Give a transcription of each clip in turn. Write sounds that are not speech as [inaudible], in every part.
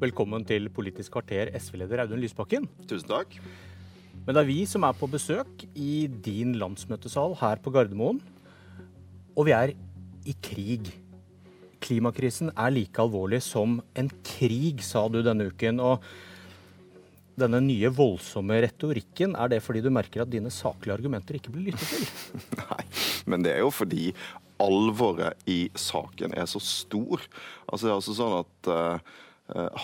Velkommen til Politisk kvarter, SV-leder Audun Lysbakken. Tusen takk. Men det er vi som er på besøk i din landsmøtesal her på Gardermoen. Og vi er i krig. Klimakrisen er like alvorlig som en krig, sa du denne uken. Og denne nye voldsomme retorikken, er det fordi du merker at dine saklige argumenter ikke blir lyttet til? [laughs] Nei, men det er jo fordi alvoret i saken er så stor. Altså, det er altså sånn at uh,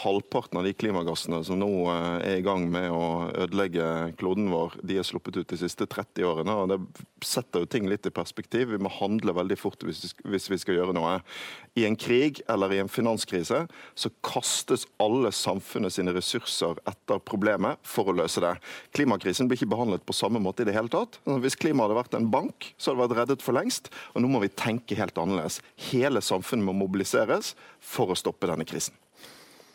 halvparten av de klimagassene som nå eh, er i gang med å ødelegge kloden vår, de er sluppet ut de siste 30 årene. og Det setter jo ting litt i perspektiv. Vi må handle veldig fort hvis vi skal gjøre noe. I en krig eller i en finanskrise så kastes alle samfunnet sine ressurser etter problemet for å løse det. Klimakrisen blir ikke behandlet på samme måte i det hele tatt. Hvis klimaet hadde vært en bank, så hadde det vært reddet for lengst. Og nå må vi tenke helt annerledes. Hele samfunnet må mobiliseres for å stoppe denne krisen.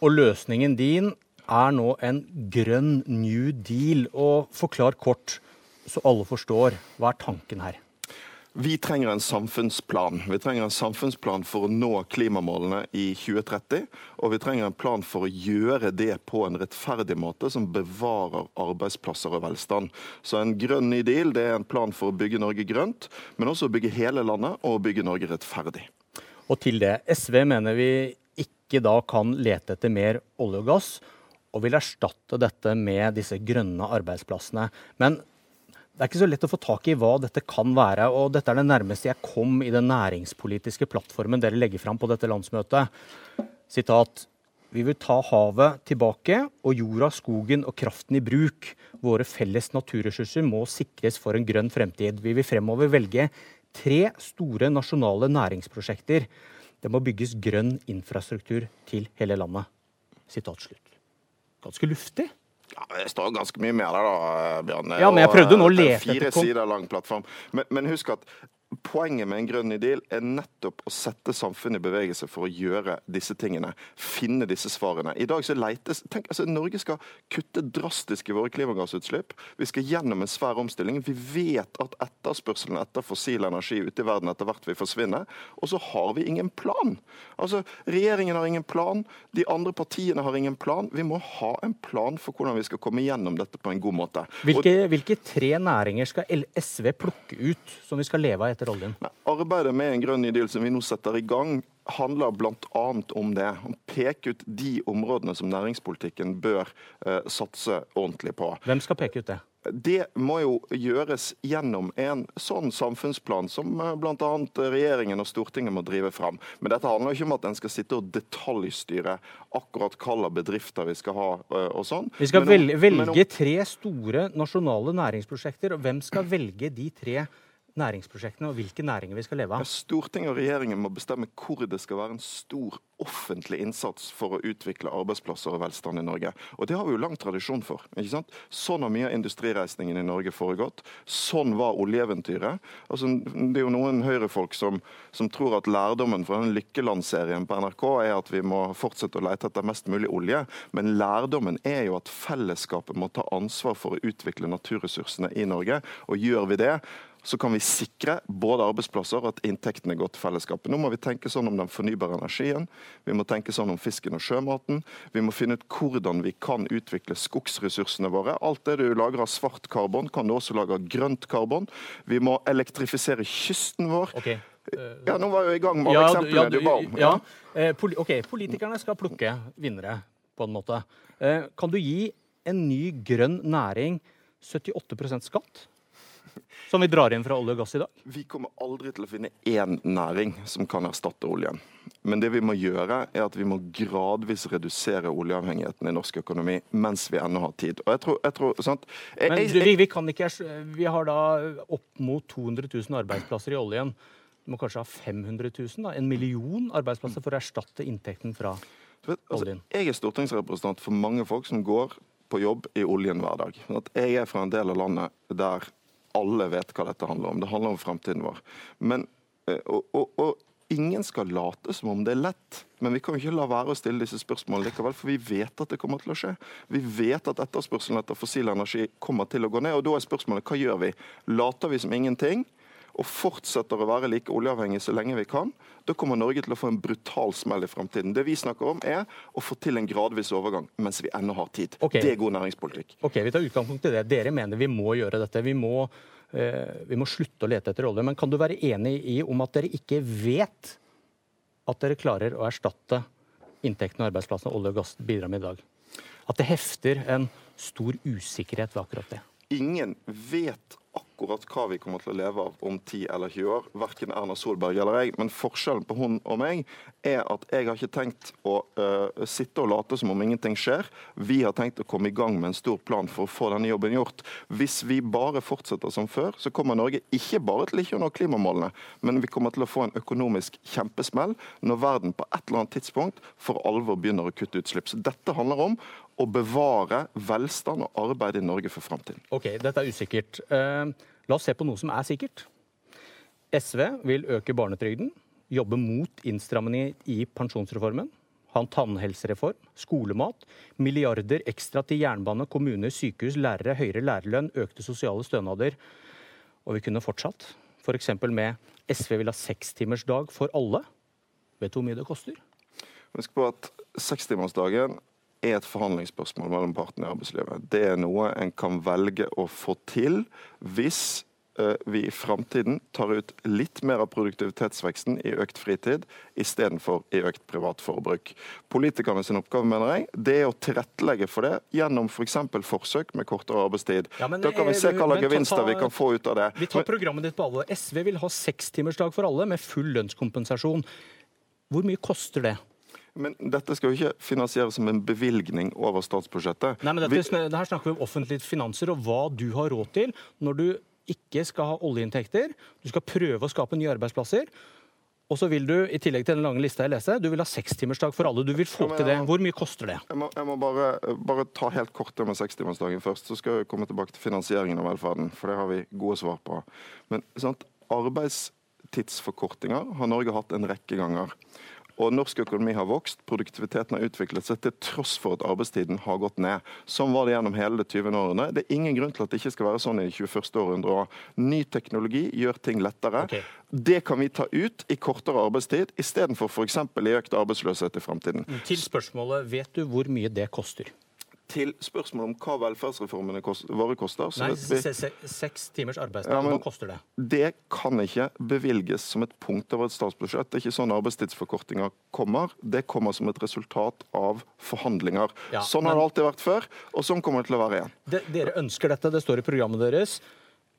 Og løsningen din er nå en grønn new deal. Og forklar kort, så alle forstår. Hva er tanken her? Vi trenger en samfunnsplan. Vi trenger en samfunnsplan for å nå klimamålene i 2030. Og vi trenger en plan for å gjøre det på en rettferdig måte som bevarer arbeidsplasser og velstand. Så en grønn ny deal det er en plan for å bygge Norge grønt, men også å bygge hele landet og bygge Norge rettferdig. Og til det. SV mener vi ikke da kan lete etter mer olje og gass, og vil erstatte dette med disse grønne arbeidsplassene. Men det er ikke så lett å få tak i hva dette kan være. og Dette er det nærmeste jeg kom i den næringspolitiske plattformen dere legger fram på dette landsmøtet. Sitat. Vi vil ta havet tilbake og jorda, skogen og kraften i bruk. Våre felles naturressurser må sikres for en grønn fremtid. Vi vil fremover velge tre store nasjonale næringsprosjekter det må bygges grønn infrastruktur til hele landet. Sitat slutt. Ganske luftig. Ja, Det står ganske mye mer der, da, Bjørn. Ja, men jeg prøvde nå å lete etter Fire sider lang plattform. Men, men husk at Poenget med en grønn ny deal er nettopp å sette samfunnet i bevegelse for å gjøre disse tingene. Finne disse svarene. I dag så leites, tenk, altså Norge skal kutte drastisk i våre klimagassutslipp. Vi skal gjennom en svær omstilling. Vi vet at etterspørselen etter fossil energi ute i verden etter hvert vil forsvinne. Og så har vi ingen plan. Altså, Regjeringen har ingen plan. De andre partiene har ingen plan. Vi må ha en plan for hvordan vi skal komme gjennom dette på en god måte. Hvilke, hvilke tre næringer skal SV plukke ut som vi skal leve av etter? Etter oljen? Arbeidet med en grønn ny deal som vi nå setter i gang, handler bl.a. om det. Å peke ut de områdene som næringspolitikken bør eh, satse ordentlig på. Hvem skal peke ut det? Det må jo gjøres gjennom en sånn samfunnsplan som eh, bl.a. regjeringen og Stortinget må drive fram. Men dette handler ikke om at en skal sitte og detaljstyre akkurat hvilke bedrifter vi skal ha eh, og sånn. Vi skal velge, velge tre store nasjonale næringsprosjekter, og hvem skal velge de tre næringsprosjektene og hvilke næringer vi skal leve av? Stortinget og regjeringen må bestemme hvor det skal være en stor offentlig innsats for å utvikle arbeidsplasser og velstand i Norge. Og Det har vi jo lang tradisjon for. ikke sant? Sånn har mye av industrireisningen i Norge foregått. Sånn var oljeeventyret. Altså, det er jo noen høyrefolk som, som tror at lærdommen fra den Lykkeland-serien på NRK er at vi må fortsette å lete etter mest mulig olje. Men lærdommen er jo at fellesskapet må ta ansvar for å utvikle naturressursene i Norge. Og gjør vi det, så kan vi sikre både arbeidsplasser og at inntektene går til fellesskapet. Nå må vi tenke sånn om den fornybare energien, vi må tenke sånn om fisken og sjømaten. Vi må finne ut hvordan vi kan utvikle skogsressursene våre. Alt det du lager av svart karbon, kan du også lage av grønt karbon. Vi må elektrifisere kysten vår. Okay. Ja, Nå var jeg i gang med alle ja, eksemplene ja, du ba om. Ja. ja. Eh, ok, Politikerne skal plukke vinnere, på en måte. Eh, kan du gi en ny grønn næring 78% skatt? [laughs] som vi drar inn fra olje og gass i dag? Vi kommer aldri til å finne én næring som kan erstatte oljen. Men det vi må gjøre, er at vi må gradvis redusere oljeavhengigheten i norsk økonomi mens vi ennå har tid. Og jeg tror, jeg tror sant? Jeg, Men vi, vi, kan ikke, vi har da opp mot 200 000 arbeidsplasser i oljen. Vi må kanskje ha 500 000, da, en million arbeidsplasser for å erstatte inntekten fra vet, altså. Jeg er stortingsrepresentant for mange folk som går på jobb i oljen hver dag. Jeg er fra en del av landet der alle vet hva dette handler om. Det handler om fremtiden vår. Men, eh, og, og, og, ingen skal late som om det er lett. Men vi kan jo ikke la være å stille disse spørsmålene likevel, for vi vet at det kommer til å skje. Vi vet at etterspørselen etter fossil energi kommer til å gå ned. og Da er spørsmålet hva gjør vi? Later vi som ingenting? Og fortsetter å være like oljeavhengig så lenge vi kan, da kommer Norge til å få en brutal smell i framtiden. Det vi snakker om, er å få til en gradvis overgang mens vi ennå har tid. Okay. Det er god næringspolitikk. Ok, Vi tar utgangspunkt i det. Dere mener vi må gjøre dette. Vi må, eh, vi må slutte å lete etter olje. Men kan du være enig i om at dere ikke vet at dere klarer å erstatte inntektene og arbeidsplassene olje og gass bidrar med i dag? At det hefter en stor usikkerhet ved akkurat det? Ingen vet akkurat hva vi kommer til å leve av om 10 eller 20 år. Verken Erna Solberg eller jeg. Men forskjellen på hun og meg er at jeg har ikke tenkt å uh, sitte og late som om ingenting skjer. Vi har tenkt å komme i gang med en stor plan for å få denne jobben gjort. Hvis vi bare fortsetter som før, så kommer Norge ikke bare til ikke å nå klimamålene, men vi kommer til å få en økonomisk kjempesmell når verden på et eller annet tidspunkt for alvor begynner å kutte utslipp. Så dette handler om å bevare velstand og arbeid i Norge for framtiden. Ok, dette er usikkert. Uh, La oss se på noe som er sikkert. SV vil øke barnetrygden, jobbe mot innstramninger i pensjonsreformen, ha en tannhelsereform, skolemat, milliarder ekstra til jernbane, kommuner, sykehus, lærere, høyere lærerlønn, økte sosiale stønader. Og vi kunne fortsatt. F.eks. For med SV vil ha sekstimersdag for alle. Vet du hvor mye det koster? Husk på at sekstimersdagen er et forhandlingsspørsmål mellom partene i arbeidslivet. Det er noe en kan velge å få til hvis eh, vi i framtiden tar ut litt mer av produktivitetsveksten i økt fritid istedenfor i økt privat forbruk. Politikerne sin oppgave mener jeg, det er å tilrettelegge for det gjennom f.eks. For forsøk med kortere arbeidstid. Ja, men, da kan vi se hva slags gevinster vi kan få ut av det. Vi tar programmet ditt på alvor. SV vil ha sekstimersdag for alle med full lønnskompensasjon. Hvor mye koster det? Men dette skal jo ikke finansieres som en bevilgning over statsbudsjettet. Nei, men dette, vi... Her snakker vi om offentlige finanser og hva du har råd til når du ikke skal ha oljeinntekter. Du skal prøve å skape nye arbeidsplasser. Og så vil du, i tillegg til den lange lista jeg leser, du vil ha sekstimersdag for alle. Du vil få ja, til det. Hvor mye koster det? Jeg må, jeg må bare, bare, ta helt kort det med sekstimersdagen først. Så skal jeg komme tilbake til finansieringen av velferden, for det har vi gode svar på. Men sant, arbeidstidsforkortinger har Norge hatt en rekke ganger. Og norsk økonomi har vokst, produktiviteten har utviklet seg til tross for at arbeidstiden har gått ned. Sånn var det gjennom hele det 20. årene. Det er ingen grunn til at det ikke skal være sånn i det 21. århundre. Ny teknologi gjør ting lettere. Okay. Det kan vi ta ut i kortere arbeidstid, istedenfor f.eks. i økt arbeidsløshet i framtiden. Til spørsmålet, vet du hvor mye det koster? Til spørsmålet om hva velferdsreformene våre koster Nei, Seks timers arbeidsdag, ja, hva koster det? Det kan ikke bevilges som et punkt over et statsbudsjett. Det er ikke sånn arbeidstidsforkortinga kommer. Det kommer som et resultat av forhandlinger. Ja, sånn har det alltid vært før, og sånn kommer det til å være igjen. De, dere ønsker dette, det står i programmet deres.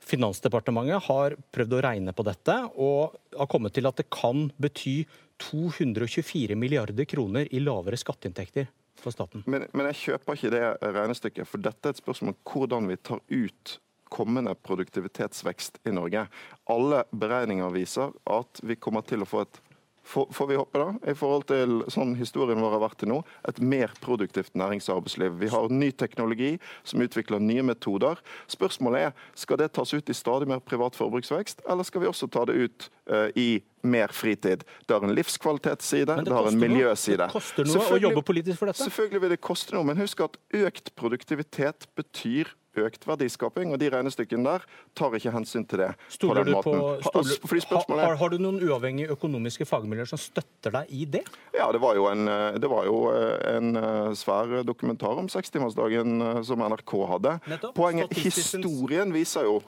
Finansdepartementet har prøvd å regne på dette og har kommet til at det kan bety 224 milliarder kroner i lavere skatteinntekter for staten. Men, men jeg kjøper ikke det regnestykket, for dette er et spørsmål om hvordan vi tar ut kommende produktivitetsvekst i Norge. Alle beregninger viser at vi kommer til å få et får vi håpe, da, i forhold til sånn historien vår har vært til nå, et mer produktivt nærings- og arbeidsliv. Vi har ny teknologi som utvikler nye metoder. Spørsmålet er skal det tas ut i stadig mer privat forbruksvekst, eller skal vi også ta det ut uh, i mer fritid. Det har en livskvalitetsside, det, det har en miljøside. Det koster noe å jobbe politisk for dette? Selvfølgelig vil det koste noe, men husk at økt produktivitet betyr økt verdiskaping, og de regnestykkene der tar ikke hensyn til det. Stoler du på, stoler, har, har, du noen uavhengige økonomiske fagmiljøer som støtter deg i det? Ja, det var jo en, var jo en eh, svær dokumentar om sekstimersdagen eh, som NRK hadde. Nettopp. Poenget, Historien viser jo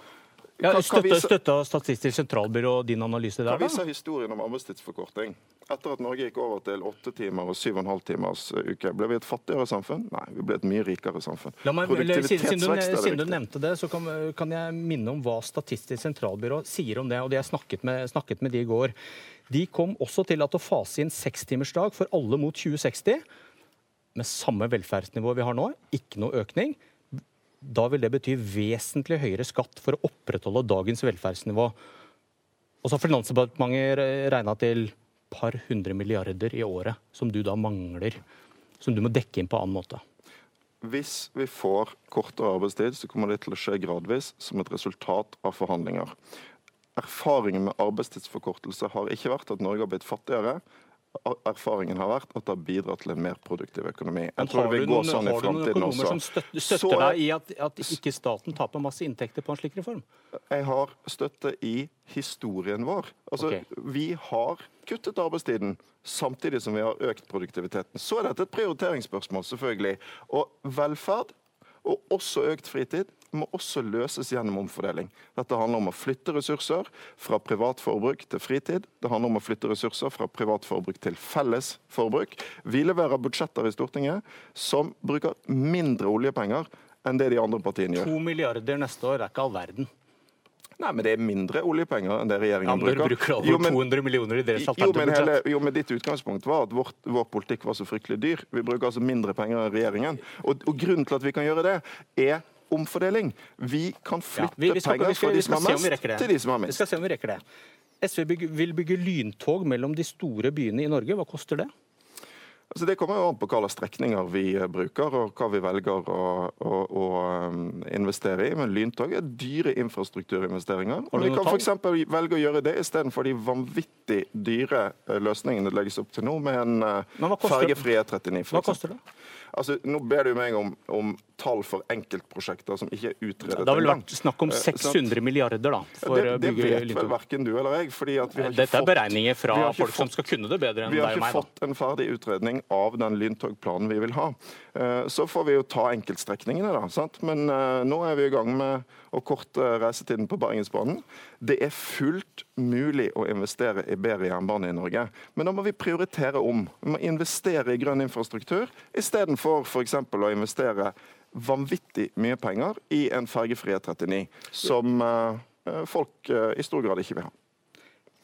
ja, støtta, støtta Statistisk sentralbyrå din analyse der? Hva viser historien om arbeidstidsforkorting? Etter at Norge gikk over til åtte timer og syv og en halv timers eh, uke, ble vi et fattigere samfunn? Nei, vi ble et mye rikere samfunn. Meg, siden, du, siden du nevnte det, så kan, kan, jeg minne om hva Statistisk sentralbyrå sier om det. og det Jeg snakket med, snakket med de i går. De kom også til at å fase inn sekstimersdag for alle mot 2060, med samme velferdsnivå vi har nå, ikke noe økning da vil det bety vesentlig høyere skatt for å opprettholde dagens velferdsnivå. Og så har Finansdepartementet regna til par hundre milliarder i året som du da mangler, som du må dekke inn på annen måte. Hvis vi får kortere arbeidstid, så kommer det til å skje gradvis som et resultat av forhandlinger. Erfaringen med arbeidstidsforkortelse har ikke vært at Norge har blitt fattigere, erfaringen har vært at det har bidratt til en mer produktiv økonomi. Jeg tror det vil gå sånn i fremtiden også. Har du noen økonomer som støtter, støtter deg i at, at, ikke staten taper masse inntekter på en slik reform? Jeg har støtte i historien vår. Altså, okay. Vi har kuttet arbeidstiden samtidig som vi har økt produktiviteten. Så er dette et prioriteringsspørsmål, selvfølgelig. Og velferd og også økt fritid må også løses gjennom omfordeling. Dette handler om å flytte ressurser fra privat forbruk til fritid. Det handler om å flytte ressurser fra privat forbruk til felles forbruk. Vi leverer budsjetter i Stortinget som bruker mindre oljepenger enn det de andre partiene gjør. To milliarder neste år er ikke all verden. Nei, men det er mindre oljepenger enn det regjeringen ja, bruker. bruker over jo, men, 200 millioner i deres jo, men hele, jo, men ditt utgangspunkt var at vårt, vår politikk var så fryktelig dyr. Vi bruker altså mindre penger enn regjeringen. Og, og grunnen til at vi kan gjøre det, er omfordeling. Vi kan flytte ja, vi, vi skal, penger fra de som har mest, til de som har minst. Vi skal se om vi rekker det. SV vil bygge lyntog mellom de store byene i Norge. Hva koster det? Altså det kommer jo an på hva slags strekninger vi eh, bruker og hva vi velger å, å, å um, investere i. Men lyntog er dyre infrastrukturinvesteringer. Og vi kan f.eks. velge å gjøre det istedenfor de vanvittig dyre eh, løsningene det legges opp til nå, med en uh, fergefri E39. Hva koster det? Altså, nå ber du meg om, om tall for enkeltprosjekter som ikke er utredet. Det har vel vært snakk om 600 eh, milliarder da, for det, det vet vel verken du eller jeg. fordi at vi har ikke Dette er beregninger fra folk fått, som skal kunne det bedre enn deg og meg. Vi har ikke fått en ferdig utredning av den lyntogplanen vi vil ha. Eh, så får vi jo ta enkeltstrekningene, da. Sant? Men uh, nå er vi i gang med å korte reisetiden på Bergensbanen. Det er fullt mulig å investere i bedre jernbane i Norge. Men da må vi prioritere om. Vi må investere i grønn infrastruktur istedenfor f.eks. å investere vanvittig mye penger i en fergefri E39, som uh, folk i stor grad ikke vil ha.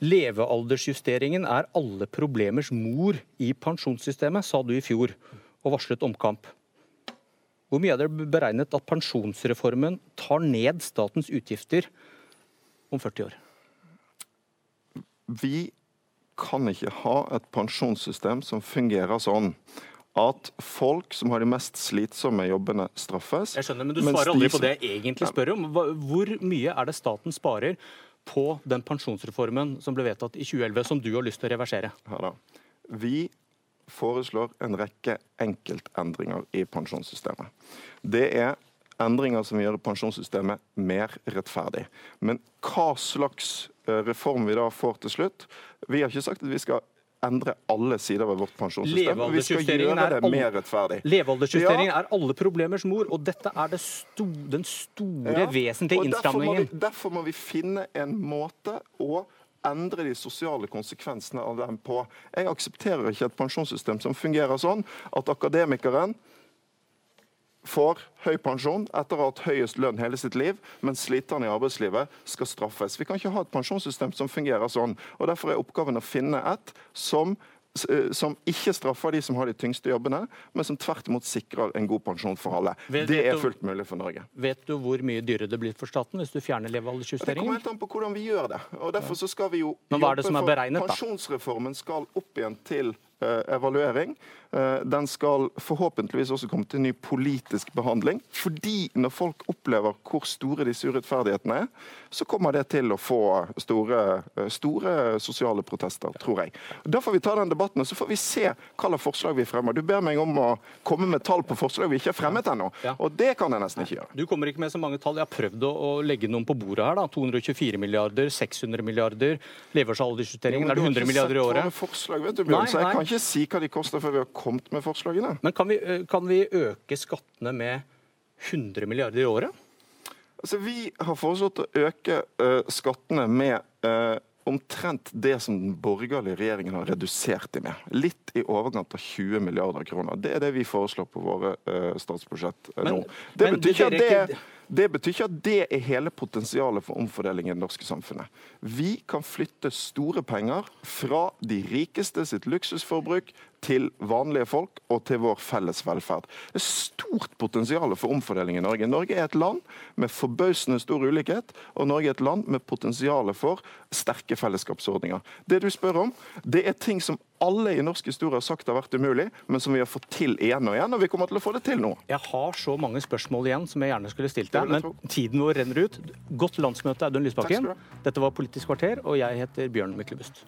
Levealdersjusteringen er alle problemers mor i pensjonssystemet, sa du i fjor, og varslet omkamp. Hvor mye er det beregnet at pensjonsreformen tar ned statens utgifter om 40 år? Vi kan ikke ha et pensjonssystem som fungerer sånn at folk som har de mest slitsomme jobbene, straffes. Jeg skjønner, Men du svarer aldri på det jeg egentlig spør om. Hvor mye er det staten sparer på den pensjonsreformen som ble vedtatt i 2011, som du har lyst til å reversere? Ja, Vi foreslår en rekke enkeltendringer i pensjonssystemet. Det er endringer som vil gjøre pensjonssystemet mer rettferdig. Men hva slags eh, reform vi da får til slutt Vi har ikke sagt at vi skal endre alle sider ved vårt pensjonssystem. Vi skal gjøre det mer rettferdig. Levealdersjusteringen ja. er alle problemers mor, og dette er det sto, den store, ja. vesentlige innstrammingen. Derfor må, vi, derfor må vi finne en måte å endre de sosiale konsekvensene av dem på. Jeg aksepterer ikke et pensjonssystem som fungerer sånn at akademikeren får høy pensjon etter å ha hatt høyest lønn hele sitt liv, mens sliterne i arbeidslivet skal straffes. Vi kan ikke ha et pensjonssystem som fungerer sånn. og Derfor er oppgaven å finne et som som ikke straffer de som har de tyngste jobbene, men som tvert imot sikrer en god pensjon for alle. Vet, det er fullt mulig for Norge. Vet du hvor mye dyrere det blir for staten hvis du fjerner levealdersjusteringen? Det kommer helt an på hvordan vi gjør det. og Derfor så skal vi jo Men hva er det som er beregnet, da? Pensjonsreformen skal opp igjen til evaluering. Eh, den skal forhåpentligvis også komme til ny politisk behandling. Fordi når folk opplever hvor store disse urettferdighetene er, så kommer det til å få store, eh, store sosiale protester, tror jeg. Da får vi ta den debatten, og så får vi se hva slags forslag vi fremmer. Du ber meg om å komme med tall på forslag vi ikke har fremmet ennå, og det kan jeg nesten ikke gjøre. Du kommer ikke med så mange tall. Jeg har prøvd å, legge noen på bordet her. da. 224 milliarder, 600 milliarder, levealdersjusteringen. Ja, er det 100 milliarder i året? Forslag, vet du, Bjørn, nei, nei. Ikke si hva de koster før vi har kommet med forslagene. Men kan vi, eh, kan vi øke skattene med 100 milliarder i året? Altså, vi har foreslått å øke uh, skattene med uh, omtrent det som den borgerlige regjeringen har redusert dem med. Litt i overkant av 20 milliarder kroner. Det er det vi foreslår på våre uh, statsbudsjett nå. Det betyr ikke at det det betyr ikke at det er hele potensialet for omfordeling i det norske samfunnet. Vi kan flytte store penger fra de rikeste sitt luksusforbruk til vanlige folk og til vår felles velferd. Det er stort potensial for omfordeling i Norge. Norge er et land med forbausende stor ulikhet, og Norge er et land med potensial for sterke fellesskapsordninger. Det du spør om, det er ting som alle i norsk historie har sagt det har vært umulig, men som vi har fått til igjen og igjen. Og vi kommer til å få det til nå. Jeg har så mange spørsmål igjen som jeg gjerne skulle stilt deg, men tiden vår renner ut. Godt landsmøte, Audun Lysbakken. Dette var Politisk kvarter, og jeg heter Bjørn Myklebust.